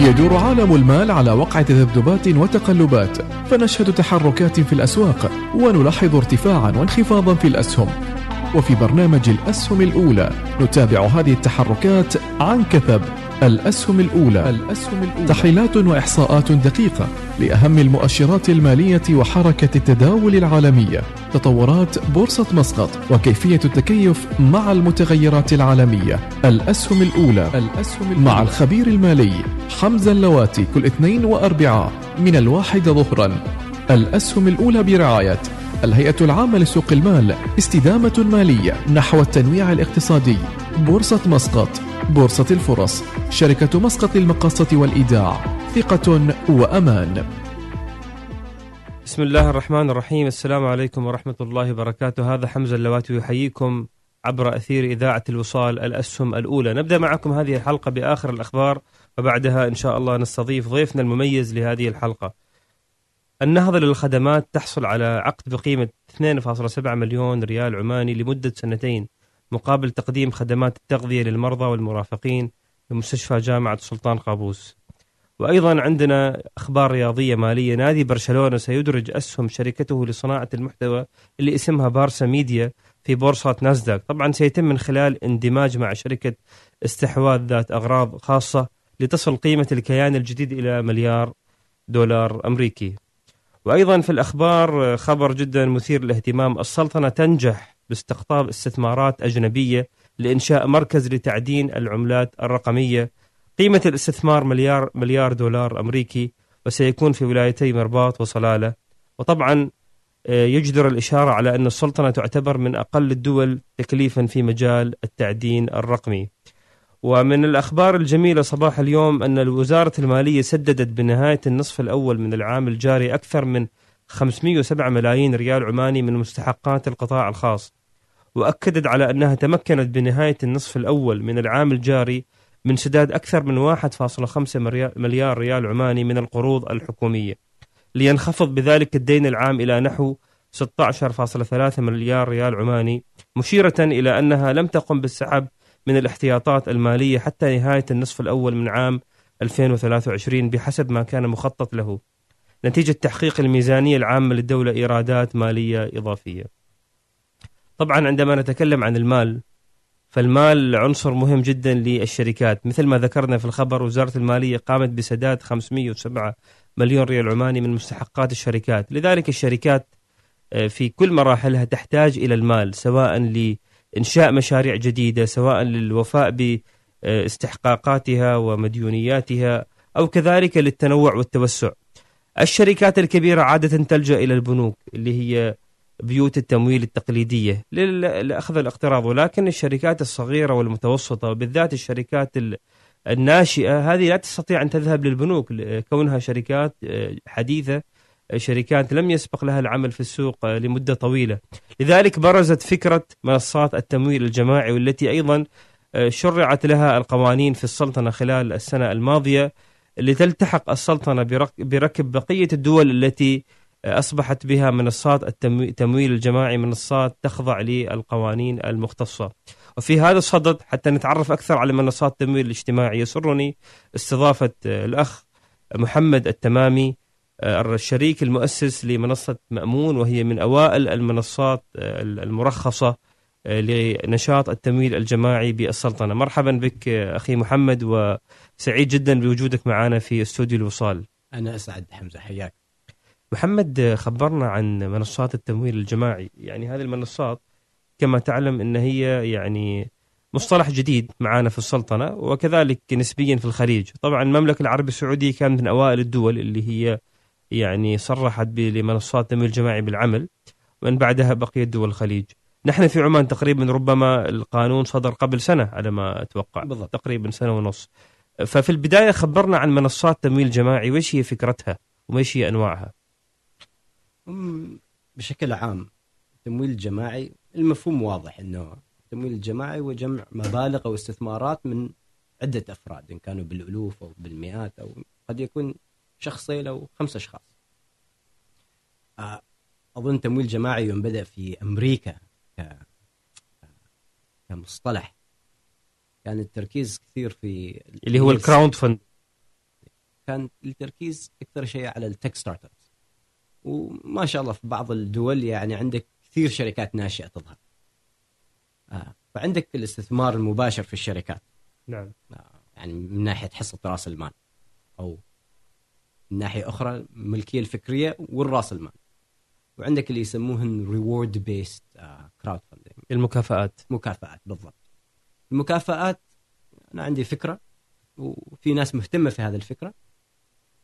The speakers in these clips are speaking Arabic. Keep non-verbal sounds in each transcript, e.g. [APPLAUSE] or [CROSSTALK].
يدور عالم المال على وقع تذبذبات وتقلبات فنشهد تحركات في الأسواق ونلاحظ ارتفاعا وانخفاضا في الأسهم. وفي برنامج الأسهم الأولى نتابع هذه التحركات عن كثب. الأسهم الأولى. الأسهم الأولى. تحليلات وإحصاءات دقيقة لأهم المؤشرات المالية وحركة التداول العالمية. تطورات بورصة مسقط وكيفية التكيف مع المتغيرات العالمية. الأسهم الأولى. الأسهم الأولى. مع الخبير المالي حمزة اللواتي كل اثنين وأربعاء من الواحد ظهرا. الأسهم الأولى برعاية الهيئة العامة لسوق المال استدامة مالية نحو التنويع الاقتصادي. بورصة مسقط بورصة الفرص شركة مسقط للمقاصة والإيداع ثقة وأمان. بسم الله الرحمن الرحيم. السلام عليكم ورحمة الله وبركاته. هذا حمزة اللواتي يحييكم عبر أثير إذاعة الوصال الأسهم الأولى. نبدأ معكم هذه الحلقة بآخر الأخبار وبعدها إن شاء الله نستضيف ضيفنا المميز لهذه الحلقة. النهضة للخدمات تحصل على عقد بقيمة 2.7 مليون ريال عماني لمدة سنتين مقابل تقديم خدمات التغذية للمرضى والمرافقين بمستشفى جامعة سلطان قابوس. وأيضا عندنا أخبار رياضية مالية. نادي برشلونة سيدرج أسهم شركته لصناعة المحتوى اللي اسمها بارسا ميديا في بورصة ناسداك. طبعا سيتم من خلال اندماج مع شركة استحواذ ذات أغراض خاصة لتصل قيمة الكيان الجديد إلى مليار دولار أمريكي. وأيضا في الأخبار خبر جدا مثير للاهتمام السلطنة تنجح باستقطاب استثمارات أجنبية لإنشاء مركز لتعدين العملات الرقمية. قيمة الاستثمار مليار مليار دولار أمريكي وسيكون في ولايتي مرباط وصلالة. وطبعا آه، يجدر الإشارة على أن السلطنة تعتبر من أقل الدول تكليفا في مجال التعدين الرقمي. ومن الأخبار الجميلة صباح اليوم أن وزارة المالية سددت بنهاية النصف الأول من العام الجاري أكثر من 507 ملايين ريال عماني من مستحقات القطاع الخاص وأكدت على أنها تمكنت بنهاية النصف الأول من العام الجاري من سداد أكثر من 1.5 مليار ريال عماني من القروض الحكومية. لينخفض بذلك الدين العام إلى نحو 16.3 مليار ريال عماني مشيرة إلى أنها لم تقم بالسحب من الاحتياطات المالية حتى نهاية النصف الأول من عام 2023 بحسب ما كان مخطط له. نتيجة تحقيق الميزانية العامة للدولة إيرادات مالية إضافية. طبعا عندما نتكلم عن المال فالمال عنصر مهم جدا للشركات. مثل ما ذكرنا في الخبر وزارة المالية قامت بسداد 507 مليون ريال عماني من مستحقات الشركات. لذلك الشركات آه، في كل مراحلها تحتاج إلى المال سواء لإنشاء مشاريع جديدة سواء للوفاء باستحقاقاتها ومديونياتها أو كذلك للتنوع والتوسع. الشركات الكبيرة عادة تلجأ إلى البنوك اللي هي بيوت التمويل التقليدية لأخذ الاقتراض. ولكن الشركات الصغيرة والمتوسطة وبالذات الشركات الناشئة هذه لا تستطيع أن تذهب للبنوك كونها شركات آه، حديثة شركات لم يسبق لها العمل في السوق آه، لمدة طويلة. لذلك برزت فكرة منصات التمويل الجماعي والتي أيضا آه، شرعت لها القوانين في السلطنة خلال السنة الماضية لتلتحق السلطنة بركب بقية الدول التي أصبحت بها منصات التمويل الجماعي منصات تخضع للقوانين المختصة. وفي هذا الصدد حتى نتعرف أكثر على منصات التمويل الاجتماعي يسرني استضافة الأخ محمد التمامي الشريك المؤسس لمنصة مأمون وهي من أوائل المنصات المرخصة لنشاط التمويل الجماعي بالسلطنة. مرحبا بك أخي محمد وسعيد جدا بوجودك معنا في استوديو الوصال. أنا أسعد حمزة حياك. محمد خبرنا عن منصات التمويل الجماعي. يعني هذه المنصات كما تعلم إن هي يعني مصطلح جديد معانا في السلطنة وكذلك نسبيا في الخليج. طبعا المملكة العربية السعودية كانت من أوائل الدول اللي هي يعني صرحت لمنصات التمويل الجماعي بالعمل ومن بعدها بقيه دول الخليج. نحن في عمان تقريبا ربما القانون صدر قبل سنة على ما أتوقع بالضبط. تقريبا سنة ونص. ففي البداية خبرنا عن منصات تمويل جماعي وش هي فكرتها وما هي أنواعها؟ بشكل عام التمويل الجماعي المفهوم واضح إنه التمويل الجماعي هو جمع مبالغ أو استثمارات من عدة أفراد إن كانوا بالألوف أو بالمئات أو قد يكون شخصين أو خمس أشخاص. أظن تمويل جماعي يوم بدأ في أمريكا كمصطلح. كان التركيز كثير في اللي هو ال crowdfund. كان التركيز أكثر شيء على ال tech startups. وما شاء الله في بعض الدول يعني عندك كثير شركات ناشئة تظهر. آه، فعندك الاستثمار المباشر في الشركات. نعم. آه، يعني من ناحية حصة رأس المال أو من ناحية أخرى الملكيه الفكرية والرأس المال. وعندك اللي يسموهن reward based crowdfunding المكافآت. مكافآت بالضبط. المكافآت أنا عندي فكرة وفي ناس مهتمة في هذه الفكرة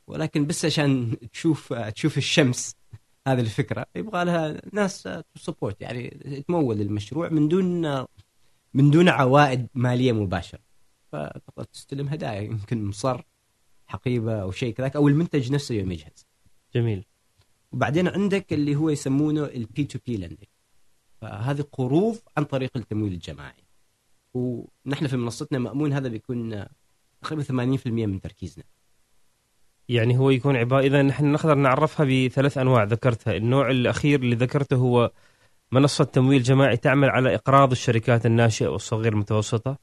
ولكن بس عشان تشوف تشوف الشمس [LAUGHS] هذه الفكرة يبغى لها ناس support يعني تمول المشروع من دون من دون عوائد مالية مباشرة. فتقدر تستلم هدايا يمكن مصر حقيبة أو شيء كذاك أو المنتج نفسه يوم يجهز. جميل. وبعدين عندك اللي هو يسمونه ال P2P lending فهذه قروض عن طريق التمويل الجماعي. ونحن في منصتنا مأمون هذا بيكون تقريبا 80% من تركيزنا. يعني هو يكون عبارة إذا نحن نقدر نعرفها بثلاث أنواع ذكرتها. النوع الأخير اللي ذكرته هو منصة تمويل جماعي تعمل على إقراض الشركات الناشئة والصغيرة المتوسطة.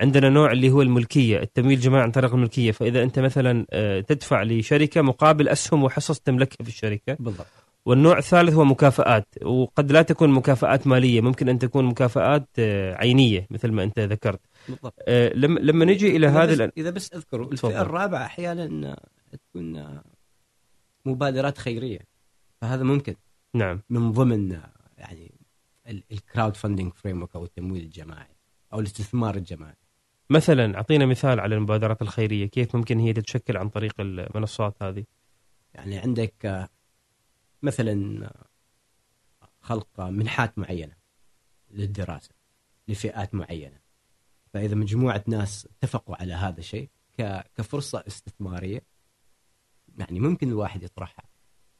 عندنا نوع اللي هو الملكية التمويل الجماعي عن طريق الملكية. فإذا أنت مثلا آه، تدفع لشركة مقابل أسهم وحصص تملكها في الشركة. بالضبط. والنوع الثالث هو مكافآت. وقد لا تكون مكافآت مالية ممكن أن تكون مكافآت آه، عينية مثل ما أنت ذكرت. بالضبط. آه، لما لما نجي إلى إذا هذه بس, إذا بس اذكروا تفضل. الفئه الرابعة أحيانا تكون مبادرات خيرية. فهذا ممكن. نعم. من ضمن يعني ال crowdfunding frame أو التمويل الجماعي أو الاستثمار الجماعي. مثلا أعطينا مثال على المبادرات الخيرية كيف ممكن هي تتشكل عن طريق المنصات هذه؟ يعني عندك آه، مثلا آه، خلق منحات معينة للدراسة لفئات معينة. فإذا مجموعة ناس اتفقوا على هذا الشيء كفرصة استثمارية يعني ممكن الواحد يطرحها.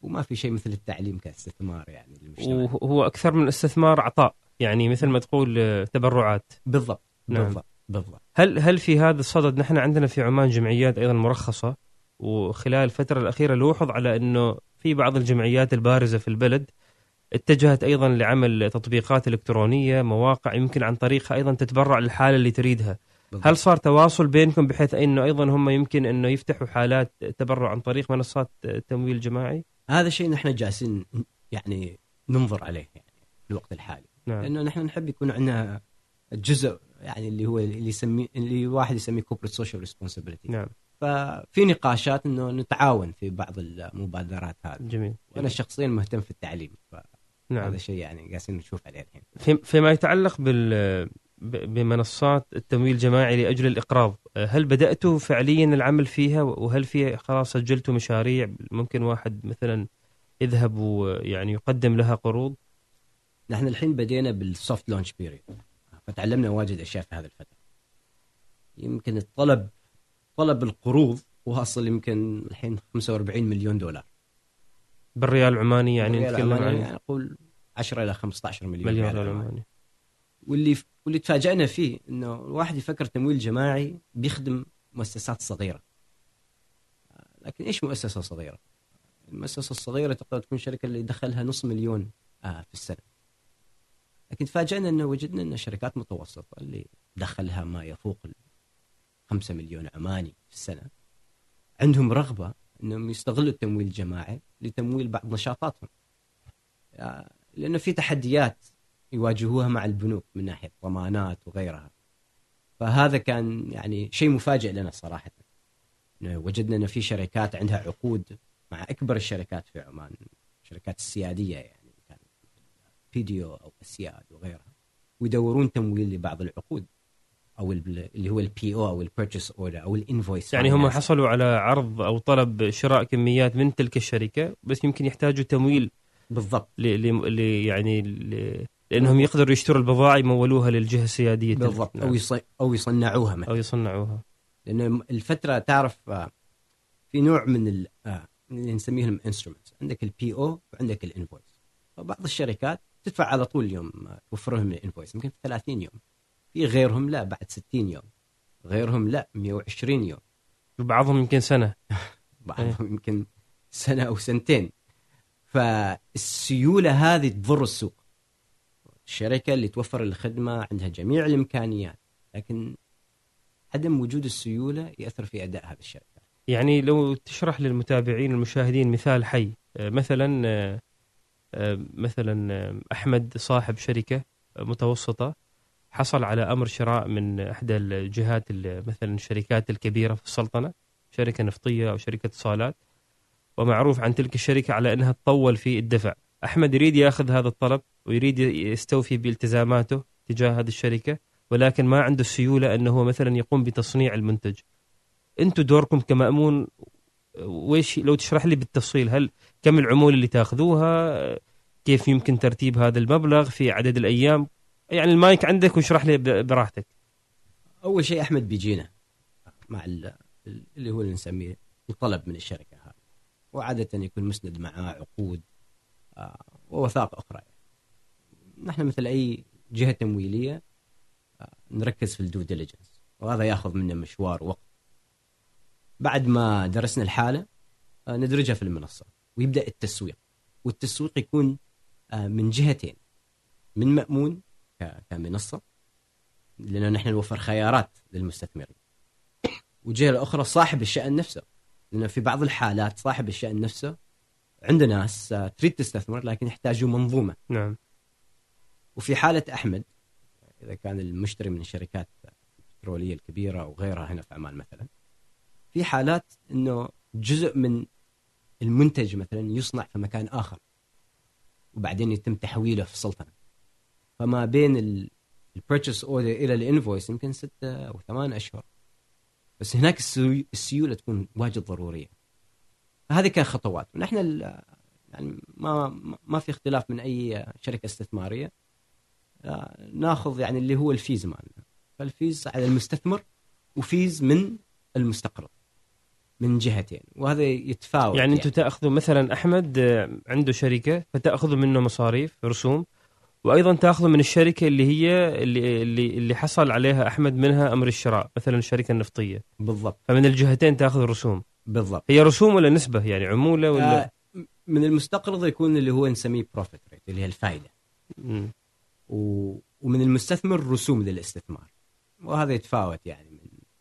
وما في شيء مثل التعليم كاستثمار يعني للمجتمع. وهو أكثر من استثمار عطاء. يعني مثل ما تقول آه، تبرعات. بالضبط نعم. بالضبط. بالضبط. هل هل في هذا الصدد نحن عندنا في عمان جمعيات أيضا مرخصة؟ وخلال الفترة الأخيرة لوحظ على إنه في بعض الجمعيات البارزة في البلد اتجهت أيضا لعمل تطبيقات إلكترونية مواقع يمكن عن طريقها أيضا تتبرع للحالة اللي تريدها. بالضبط. هل صار تواصل بينكم بحيث إنه أيضا هم يمكن إنه يفتحوا حالات تبرع عن طريق منصات تمويل جماعي؟ هذا الشيء نحن جالسين يعني ننظر عليه يعني في الوقت الحالي. نعم. لأنه نحن نحب يكون عندنا جزء يعني اللي هو اللي يسميه اللي واحد يسميه corporate social responsibility نعم. ففي نقاشات إنه نتعاون في بعض المبادرات هذه. جميل. وأنا شخصيا مهتم في التعليم فهذا نعم. شيء يعني قاعدين نشوف عليه الحين. في فيما يتعلق بال بمنصات التمويل الجماعي لأجل الإقراض، هل بداتوا فعليا العمل فيها؟ وهل في خلاص سجلتوا مشاريع؟ ممكن واحد مثلا يذهب ويعني يقدم لها قروض؟ نحن الحين بدينا بالسوفت لونش بيريد فتعلمنا واجد أشياء في هذه الفترة. يمكن الطلب طلب القروض واصل يمكن الحين 45 مليون دولار. بالريال العماني يعني نتكلم عن يعني أقول 10 إلى 15 مليون, مليون ريال. عماني. واللي واللي تفاجئنا فيه إنه الواحد يفكر تمويل جماعي بيخدم مؤسسات صغيرة. لكن إيش مؤسسة صغيرة؟ المؤسسة الصغيرة تقدر تكون شركة اللي دخلها نص مليون آه في السنة. لكن تفاجئنا إنه وجدنا ان شركات متوسطة اللي دخلها ما يفوق ال 5 مليون عماني في السنة عندهم رغبة إنهم يستغلوا التمويل الجماعي لتمويل بعض نشاطاتهم. آه، لأنه في تحديات يواجهوها مع البنوك من ناحية ضمانات وغيرها. فهذا كان يعني شيء مفاجئ لنا صراحة. وجدنا ان في شركات عندها عقود مع أكبر الشركات في عمان الشركات السيادية يعني. كان PDO أو اسياد وغيرها ويدورون تمويل لبعض العقود أو ال- اللي هو ال PO أو ال purchase order أو ال invoice يعني هم حصلوا على عرض أو طلب شراء كميات من تلك الشركة بس يمكن يحتاجوا تمويل بالضبط. ل يعني ل- لأنهم يقدروا يشتروا البضائع يمولوها للجهة السيادية. بالضبط. نعم. أو يص- أو يصنعوها مثلا. أو يصنعوها. لأن الفترة تعرف آه، في نوع من ال- آه، اللي نسميهم instruments عندك ال PO وعندك ال invoice فبعض الشركات تدفع على طول اليوم توفر لهم ال invoice يمكن في 30 يوم. في غيرهم لا بعد 60 يوم. غيرهم لا 120 يوم. وبعضهم يمكن سنة. [LAUGHS] بعضهم يمكن سنة أو سنتين. فالسيولة هذه تضر السوق. الشركة اللي توفر الخدمة عندها جميع الإمكانيات لكن عدم وجود السيولة يأثر في أداء هذه الشركة. يعني لو تشرح للمتابعين المشاهدين مثال حي. آه، مثلا آه، مثلا آه، أحمد صاحب شركة متوسطة حصل على أمر شراء من إحدى الجهات ال- مثلا الشركات الكبيرة في السلطنة شركة نفطية أو شركة اتصالات ومعروف عن تلك الشركة على إنها تطول في الدفع. أحمد يريد يأخذ هذا الطلب ويريد يستوفي بالتزاماته تجاه هذه الشركة ولكن ما عنده السيولة انه هو مثلا يقوم بتصنيع المنتج. أنتم دوركم كمأمون ويش لو تشرح لي بالتفصيل هل كم العمولة اللي تاخذوها كيف يمكن ترتيب هذا المبلغ في عدد الأيام. يعني المايك عندك واشرح لي براحتك. أول شيء أحمد بيجينا مع ال- اللي هو اللي نسميه الطلب من الشركة هذه. وعادة يكون مسند معاه عقود آه، ووثائق أخرى. نحن مثل أي جهة تمويلية آه، نركز في الدو ديليجنس وهذا ياخذ منا مشوار وقت. بعد ما درسنا الحالة آه، ندرجها في المنصة. ويبدأ التسويق. والتسويق يكون آه، من جهتين. من مأمون كمنصة لأن نحن نوفر خيارات للمستثمرين. والجهة الأخرى صاحب الشأن نفسه. لأن في بعض الحالات صاحب الشأن نفسه عنده ناس آه، تريد تستثمر لكن يحتاجوا منظومة. نعم. وفي حالة أحمد إذا كان المشتري من الشركات البترولية الكبيرة وغيرها هنا في عمان مثلا في حالات إنه جزء من المنتج مثلا يصنع في مكان آخر وبعدين يتم تحويله في السلطنه فما بين ال purchase order إلى ال invoice يمكن ستة أو ثمان أشهر. بس هناك السيو- السيولة تكون واجد ضرورية. فهذه كان خطوات. ونحن يعني ما ما في اختلاف من أي شركة استثمارية. آه، ناخذ يعني اللي هو ال fees مالنا. فال fees على المستثمر و fees من المستقرض. من جهتين وهذا يتفاوت يعني أنتم تأخذوا مثلا أحمد آه، عنده شركة فتأخذوا منه مصاريف رسوم وأيضا تأخذوا من الشركة اللي هي اللي اللي, اللي حصل عليها أحمد منها أمر الشراء مثلا الشركة النفطية. بالضبط. فمن الجهتين تاخذ رسوم. بالضبط. هي رسوم ولا نسبة؟ يعني عمولة ولا؟ آه، من المستقرض يكون اللي هو نسميه بروفيت ريت اللي هي الفائده. و... ومن المستثمر رسوم للاستثمار. وهذا يتفاوت يعني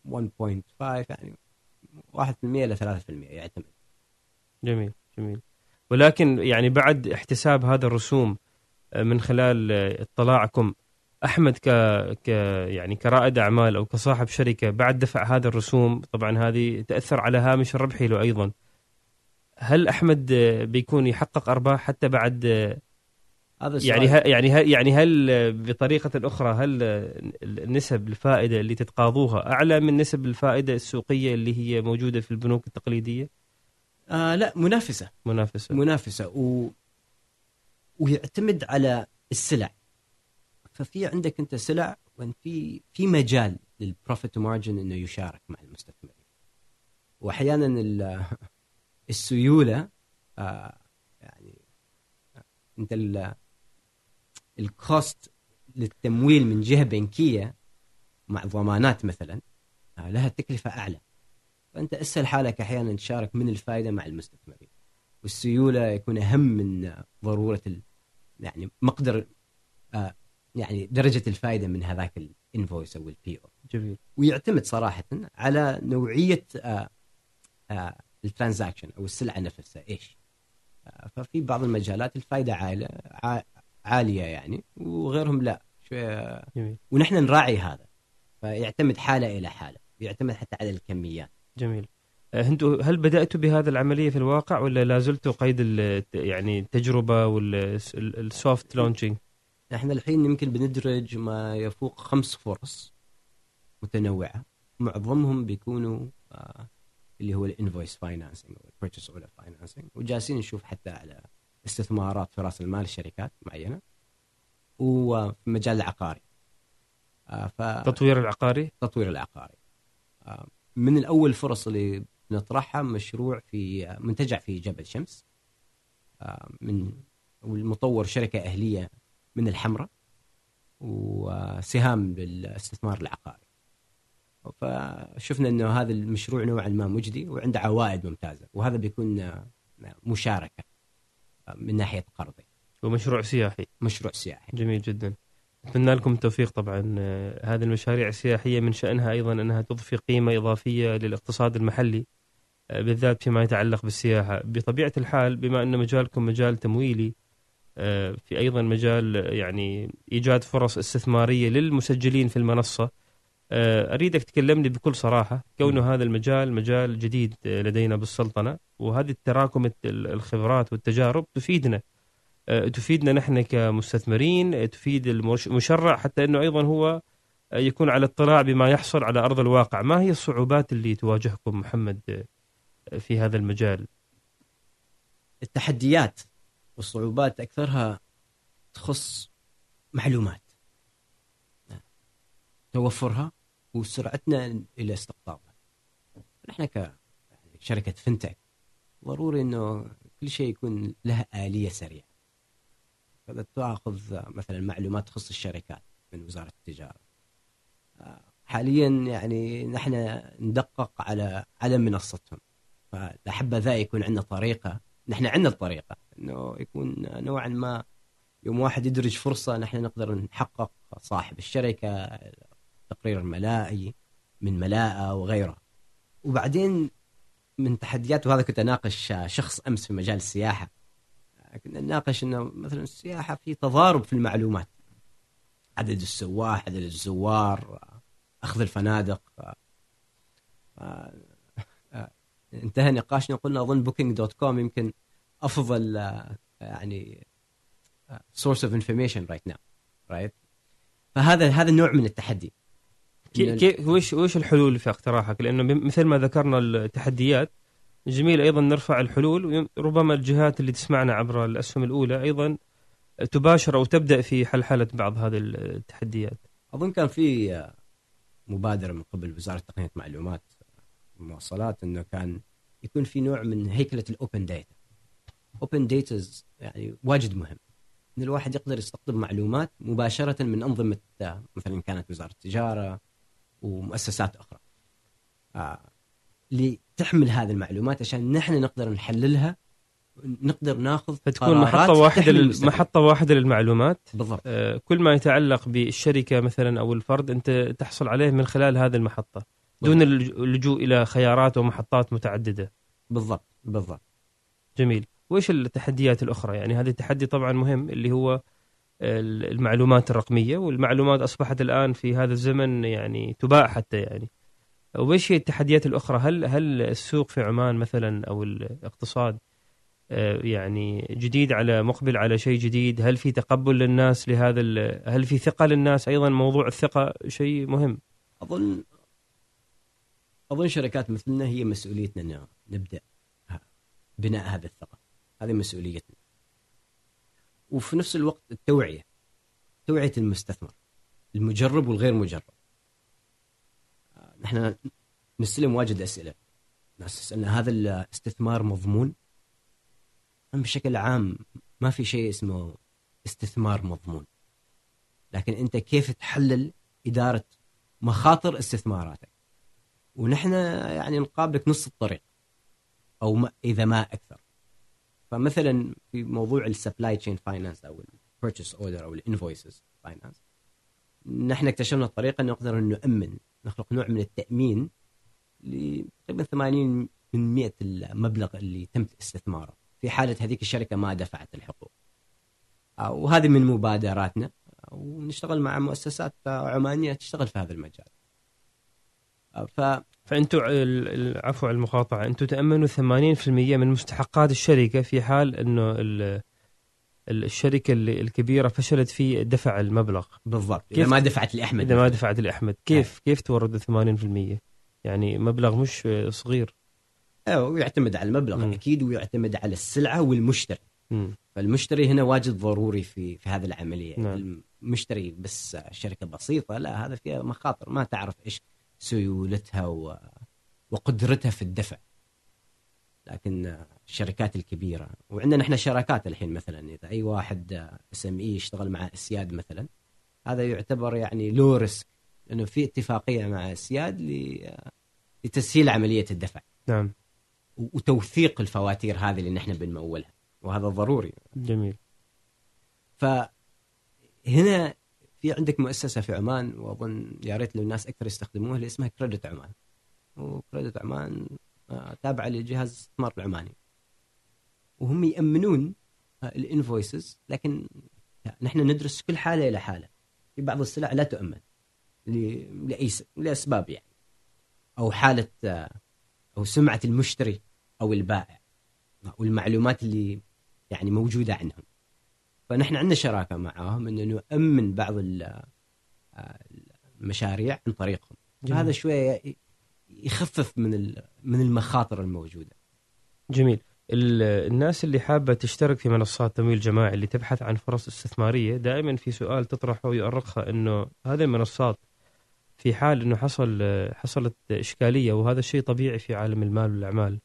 من 1.5 يعني 1% إلى 3% يعتمد. جميل جميل. ولكن يعني بعد احتساب هذا الرسوم آه، من خلال آه، اطلاعكم أحمد ك ك يعني كرائد أعمال أو كصاحب شركة بعد دفع هذا الرسوم طبعا هذه تأثر على هامش الربحي له أيضا. هل أحمد آه، بيكون يحقق أرباح حتى بعد هذا يعني السؤال- ه- يعني يعني هل آه، بطريقة أخرى هل آه، نسب الفائدة اللي تتقاضوها أعلى من نسب الفائدة السوقية اللي هي موجودة في البنوك التقليدية؟ آه لا منافسة. منافسة. منافسة. و... ويعتمد على السلع. ففي عندك أنت سلع وأن في في مجال لل profit margin إنه يشارك مع المستثمرين. واحيانا ال- [LAUGHS] السيولة آه يعني أنت ال- الكوست للتمويل من جهة بنكية مع ضمانات مثلا آه لها تكلفة أعلى. فأنت أسهل حالك أحيانا تشارك من الفائدة مع المستثمرين. والسيولة يكون أهم من ضرورة ال... يعني مقدر آه يعني درجة الفائدة من هذاك ال invoice أو ال PO جميل. ويعتمد صراحة على نوعية آه آه ال transaction أو السلعه نفسها. إيش؟ ففي بعض المجالات الفائدة عالية عالية يعني وغيرهم لا. شوية جميل. ونحن نراعي هذا. فيعتمد حالة إلى حالة يعتمد حتى على الكميات. جميل. آه، أنتوا هل بدأتوا بهذه العملية في الواقع ولا لا زلتوا قيد ال- يعني التجربة وال soft launching إحنا الحين يمكن بندرج ما يفوق خمس فرص متنوعة. معظمهم بيكونوا آه اللي هو ال invoice financing أو ال purchase order financing وجالسين نشوف حتى على استثمارات في رأس المال شركات معينة وفي المجال العقاري آه تطوير العقاري؟ فالتطوير العقاري. آه من الأول فرص اللي نطرحها مشروع في منتجع في جبل شمس. آه من والمطور شركة أهلية من الحمراء وسهام للاستثمار العقاري. فشفنا إنه هذا المشروع نوعا ما مجدي وعنده عوائد ممتازة وهذا بيكون مشاركة. من ناحية قرضي. ومشروع سياحي. مشروع سياحي. جميل جدا. أتمنى لكم التوفيق طبعا. آه، هذه المشاريع السياحية من شأنها أيضا أنها تضفي قيمة إضافية للاقتصاد المحلي آه، بالذات فيما يتعلق بالسياحة. بطبيعة الحال بما أن مجالكم مجال تمويلي آه، في أيضا مجال يعني إيجاد فرص استثمارية للمسجلين في المنصة آه، أريدك تكلمني بكل صراحة. كونه هذا المجال مجال جديد آه، لدينا بالسلطنة وهذه التراكم الت- الخبرات والتجارب تفيدنا. آه، تفيدنا نحن كمستثمرين تفيد المش- المشرع حتى أنه أيضا هو يكون على اطلاع بما يحصل على أرض الواقع. ما هي الصعوبات اللي تواجهكم محمد في هذا المجال؟ التحديات والصعوبات أكثرها تخص معلومات توفرها وسرعتنا إلى استقطابها نحن كشركه فنتك ضروري إنه كل شيء يكون له آلية سريعة. فإذا تأخذ مثلا معلومات تخص الشركات من وزارة التجارة. حاليا يعني نحن ندقق على على منصتهم. فلحبه ذا يكون عندنا طريقة نحن عندنا الطريقة إنه يكون نوعا ما يوم واحد يدرج فرصة نحن نقدر نحقق صاحب الشركة تقرير الملائي من ملاءة وغيره. وبعدين من تحديات وهذا كنت أناقش شخص أمس في مجال السياحة. كنا نناقش إنه مثلا السياحة في تضارب في المعلومات. عدد السواح عدد الزوار أخذ الفنادق. [LAUGHS] انتهى نقاشنا وقلنا أظن بوكينج دوت كوم يمكن أفضل يعني source of information right now right فهذا هذا النوع من التحدي. كي كي وش وش الحلول في اقتراحك؟ لأنه مثل ما ذكرنا التحديات جميل أيضا نرفع الحلول وربما الجهات اللي تسمعنا عبر الأسهم الأولى أيضا تباشر أو تبدأ في حلحلة بعض هذه التحديات. أظن كان في مبادرة من قبل وزارة تقنية معلومات المواصلات إنه كان يكون في نوع من هيكلة ال open data open data يعني واجد مهم إن الواحد يقدر يستقطب معلومات مباشرة من أنظمة مثلا كانت وزارة التجارة ومؤسسات أخرى. آه لتحمل هذه المعلومات عشان نحن نقدر نحللها نقدر ناخذ فتكون محطة واحدة لل-. محطة واحدة للمعلومات. بالضبط. آه، كل ما يتعلق بالشركة مثلا أو الفرد أنت تحصل عليه من خلال هذه المحطة دون اللج- اللجوء إلى خيارات ومحطات متعددة. بالضبط بالضبط. جميل. وإيش التحديات الأخرى؟ يعني هذا التحدي طبعا مهم اللي هو المعلومات الرقمية والمعلومات أصبحت الآن في هذا الزمن يعني تباع حتى يعني. وإيش هي التحديات الأخرى؟ هل هل السوق في عمان مثلا أو الاقتصاد آه، يعني جديد على مقبل على شيء جديد؟ هل في تقبل للناس لهذا هل في ثقة للناس؟ أيضا موضوع الثقة شيء مهم. اظن أظن شركات مثلنا هي مسؤوليتنا ه- بناء هذه الثقة. هذه مسؤوليتنا. وفي نفس الوقت التوعية توعية المستثمر المجرب والغير مجرب. نحن نستلم واجد أسئلة. ناس تسألنا هذا الاستثمار مضمون؟ بشكل عام ما في شيء اسمه استثمار مضمون. لكن أنت كيف تحلل إدارة مخاطر استثماراتك؟ ونحن يعني نقابلك نص الطريق أو ما إذا ما أكثر. فمثلا في موضوع ال supply chain finance أو ال purchase order أو ال invoices finance نحن اكتشفنا طريقه نقدر نؤمن نخلق نوع من التأمين لتقريبا 80 من 100 المبلغ اللي تم استثماره. في حالة هذيك الشركة ما دفعت الحقوق. آه، وهذه من مبادراتنا. ونشتغل مع مؤسسات عمانية تشتغل في هذا المجال. آه، ف فانتم ال- عفوا على المقاطعة أنتم تأمنوا 80% من مستحقات الشركة في حال إنه ال- ال- الشركة الكبيرة فشلت في دفع المبلغ. بالضبط. إذا ما دفعت لأحمد إذا ما دفعت لأحمد. كيف كيف توردوا 80% يعني مبلغ مش صغير. أيوه ويعتمد على المبلغ مم. أكيد ويعتمد على السلعة والمشتري. مم. فالمشتري هنا واجد ضروري في في هذه العملية. نعم. المشتري بس شركة بسيطة لا هذا فيها مخاطر ما تعرف إيش سيولتها و... وقدرتها في الدفع. لكن الشركات الكبيرة وعندنا إحنا شراكات الحين مثلا إذا أي واحد SME يشتغل مع أسياد مثلا هذا يعتبر يعني low risk لأنه في اتفاقية مع أسياد ل... لتسهيل عملية الدفع. نعم. وتوثيق الفواتير هذه اللي نحن بنمولها. وهذا ضروري. جميل. فهنا في عندك مؤسسة في عمان وأظن يا ريت لو الناس أكثر يستخدموها اللي اسمها كريدت عمان وكريدت عمان تابعة لجهاز الاستثمار العماني. وهم يأمنون آه، الإنفويسز لكن نحن ندرس كل حالة إلى حالة. في بعض السلع لا تؤمن لأي لأسباب يعني. أو حالة آه، أو سمعة المشتري أو البائع والمعلومات اللي يعني موجودة عنهم. فنحن عندنا شراكة معاهم إنه نؤمن بعض ال- المشاريع عن طريقهم. فهذا شوية يخفف من من المخاطر الموجودة. جميل. ال- الناس اللي حابة تشترك في منصات تمويل جماعي اللي تبحث عن فرص استثمارية دائما في سؤال تطرحه ويؤرقها إنه هذه المنصات في حال إنه حصل حصلت إشكالية وهذا الشيء طبيعي في عالم المال والأعمال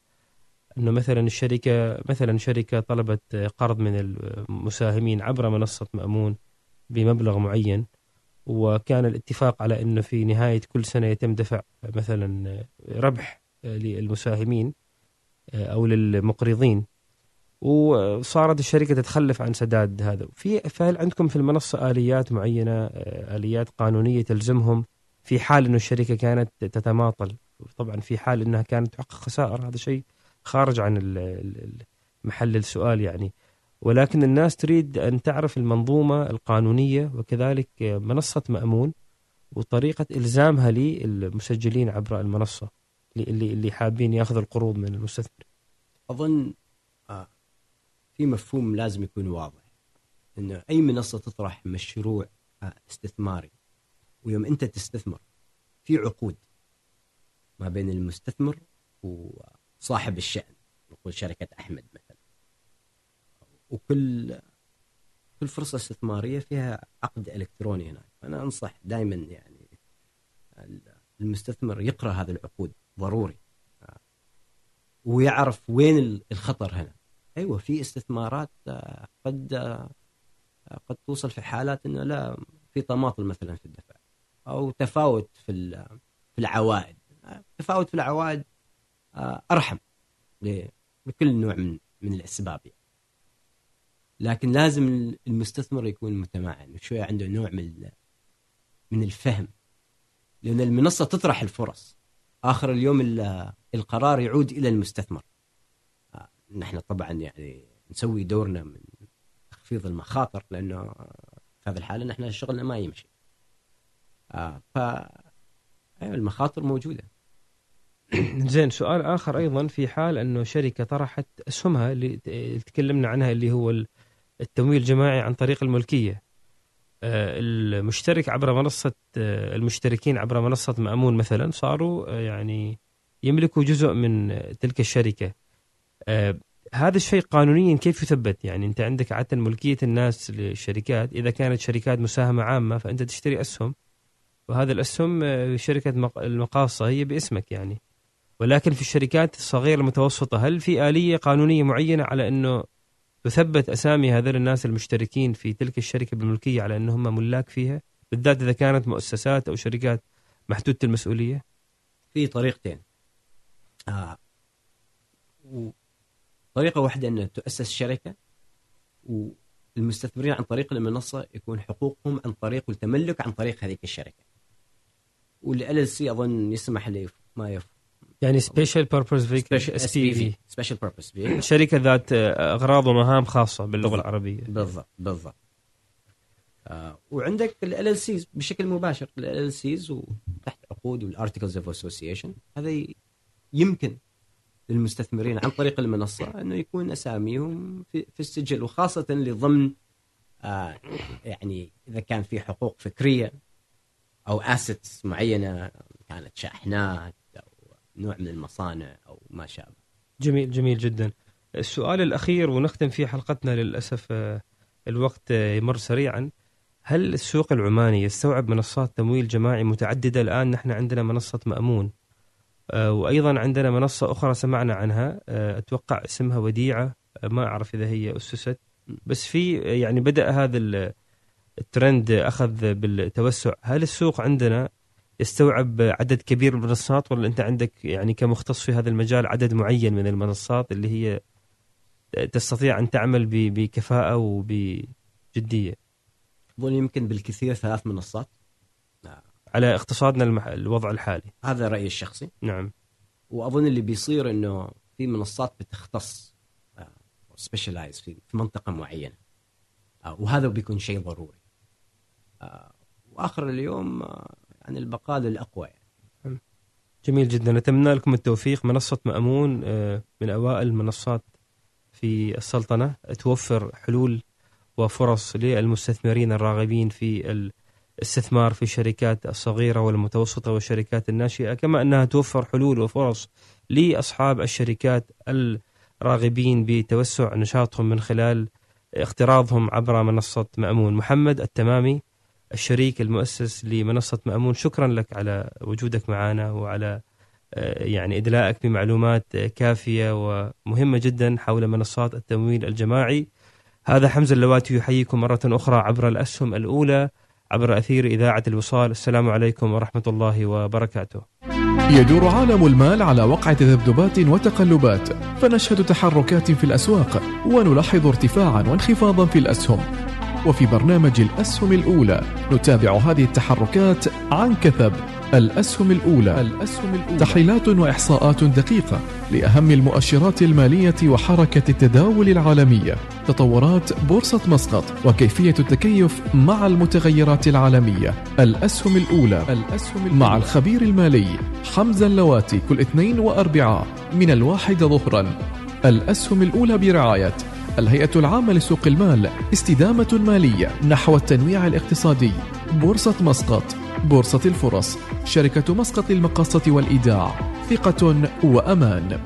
إنه مثلا الشركة مثلا شركة طلبت قرض من المساهمين عبر منصة مأمون بمبلغ معين وكان الاتفاق على إنه في نهاية كل سنة يتم دفع مثلا ربح للمساهمين أو للمقرضين. وصارت الشركة تتخلف عن سداد هذا. في فهل عندكم في المنصة آليات معينة؟ آليات قانونية تلزمهم في حال إنه الشركة كانت تتماطل؟ طبعا في حال إنها كانت تحقق خسائر هذا شيء خارج عن محل السؤال يعني. ولكن الناس تريد أن تعرف المنظومة القانونية وكذلك منصة مأمون وطريقة إلزامها للمسجلين عبر المنصة اللي اللي حابين يأخذوا القروض من المستثمر. أظن آه، في مفهوم لازم يكون واضح انه أي منصة تطرح مشروع آه، استثماري ويوم أنت تستثمر في عقود ما بين المستثمر وصاحب الشأن نقول شركة أحمد مثلا. وكل كل فرصة استثمارية فيها عقد إلكتروني هناك. أنا أنصح دائما يعني المستثمر يقرأ هذه العقود ضروري. ويعرف وين الخطر هنا. أيوه في استثمارات آه، قد آه، قد توصل في حالات إنه لا في تماطل مثلا في الدفع. أو تفاوت في في العوائد. تفاوت في العوائد أرحم ل- لكل نوع من من الأسباب يعني. لكن لازم المستثمر يكون متمعن وشويه عنده نوع من من الفهم. لأن المنصة تطرح الفرص. آخر اليوم ال- القرار يعود إلى المستثمر. آه، نحن طبعا يعني نسوي دورنا من تخفيض المخاطر لأنه في هذه الحالة نحن شغلنا ما يمشي. آه، ف أيوة المخاطر موجودة. [CLEARS THROAT] زين سؤال آخر أيضا في حال إنه شركة طرحت اسهمها اللي تكلمنا عنها اللي هو ال- التمويل الجماعي عن طريق الملكية. آه، المشترك عبر منصة آه، المشتركين عبر منصة مأمون مثلا صاروا آه، يعني يملكوا جزء من تلك الشركة. هذا الشيء قانونيا كيف يثبت؟ يعني أنت عندك عادة ملكية الناس للشركات إذا كانت شركات مساهمة عامة فأنت تشتري أسهم وهذا الأسهم شركة مق- المقاصة هي باسمك يعني. ولكن في الشركات الصغيرة المتوسطة هل في آلية قانونية معينة على أنه تثبت أسامي هذول الناس المشتركين في تلك الشركة بالملكية على أنهم ملاك فيها؟ بالذات إذا كانت مؤسسات أو شركات محدودة المسؤولية؟ في طريقتين. آه. و- طريقة واحدة انه تؤسس شركة والمستثمرين عن طريق المنصة يكون حقوقهم عن طريق التملك عن طريق هذيك الشركة. وال LLC أظن يسمح لي ما يف يعني special purpose vehicle SPV special purpose في شركة ذات آه، أغراض ومهام خاصة باللغة العربية. بالضبط بالضبط. آه وعندك LLCs بشكل مباشر. LLCs وتحت عقود وال articles of association هذا يمكن للمستثمرين عن طريق المنصة أنه يكون أساميهم في, في السجل وخاصة لضمن آه يعني إذا كان في حقوق فكرية أو assets معينة كانت شاحنات نوع من المصانع أو ما شابه. جميل جميل جدا. السؤال الأخير ونختم فيه حلقتنا للأسف آه، الوقت يمر سريعا. هل السوق العماني يستوعب منصات تمويل جماعي متعددة؟ الآن نحن عندنا منصة مأمون آه، وأيضا عندنا منصة أخرى سمعنا عنها آه، أتوقع اسمها وديعة آه، ما أعرف إذا هي أسست. بس في يعني بدأ هذا ال- الترند أخذ بالتوسع. هل السوق عندنا يستوعب عدد كبير من المنصات ولا أنت عندك يعني كمختص في هذا المجال عدد معين من المنصات اللي هي تستطيع أن تعمل ب- بكفاءة وبجدية؟ أظن يمكن بالكثير ثلاث منصات. على اقتصادنا المح... الوضع الحالي. هذا رأيي الشخصي. نعم. وأظن اللي بيصير إنه في منصات بتختص سبيشلايز في في منطقة معينة. آه، وهذا بيكون شيء ضروري. آه، وآخر اليوم آه، يعني البقاء للأقوى يعني. جميل جدا. نتمنى لكم التوفيق. منصة مأمون من أوائل المنصات في السلطنة. توفر حلول وفرص للمستثمرين الراغبين في الاستثمار في الشركات الصغيرة والمتوسطة والشركات الناشئة. كما أنها توفر حلول وفرص لأصحاب الشركات الراغبين بتوسع نشاطهم من خلال اقتراضهم عبر منصة مأمون. محمد التمامي الشريك المؤسس لمنصة مأمون. شكرا لك على وجودك معنا وعلى آه، يعني إدلائك بمعلومات كافية ومهمة جدا حول منصات التمويل الجماعي. هذا حمزة اللواتي يحييكم مرة أخرى عبر الأسهم الأولى عبر أثير إذاعة الوصال. السلام عليكم ورحمة الله وبركاته. يدور عالم المال على وقع تذبذبات وتقلبات فنشهد تحركات في الأسواق ونلاحظ ارتفاعا وانخفاضا في الأسهم. وفي برنامج الأسهم الأولى. نتابع هذه التحركات عن كثب. الأسهم الأولى. الأسهم الأولى. تحليلات وإحصاءات دقيقة لأهم المؤشرات المالية وحركة التداول العالمية. تطورات بورصة مسقط وكيفية التكيف مع المتغيرات العالمية. الأسهم الأولى. الأسهم الأولى. مع الخبير المالي حمزة اللواتي كل اثنين وأربعاء من الواحد ظهرا. الأسهم الأولى برعاية الهيئة العامة لسوق المال استدامة مالية نحو التنويع الاقتصادي. بورصة مسقط بورصة الفرص شركة مسقط للمقاصة والإيداع ثقة وأمان.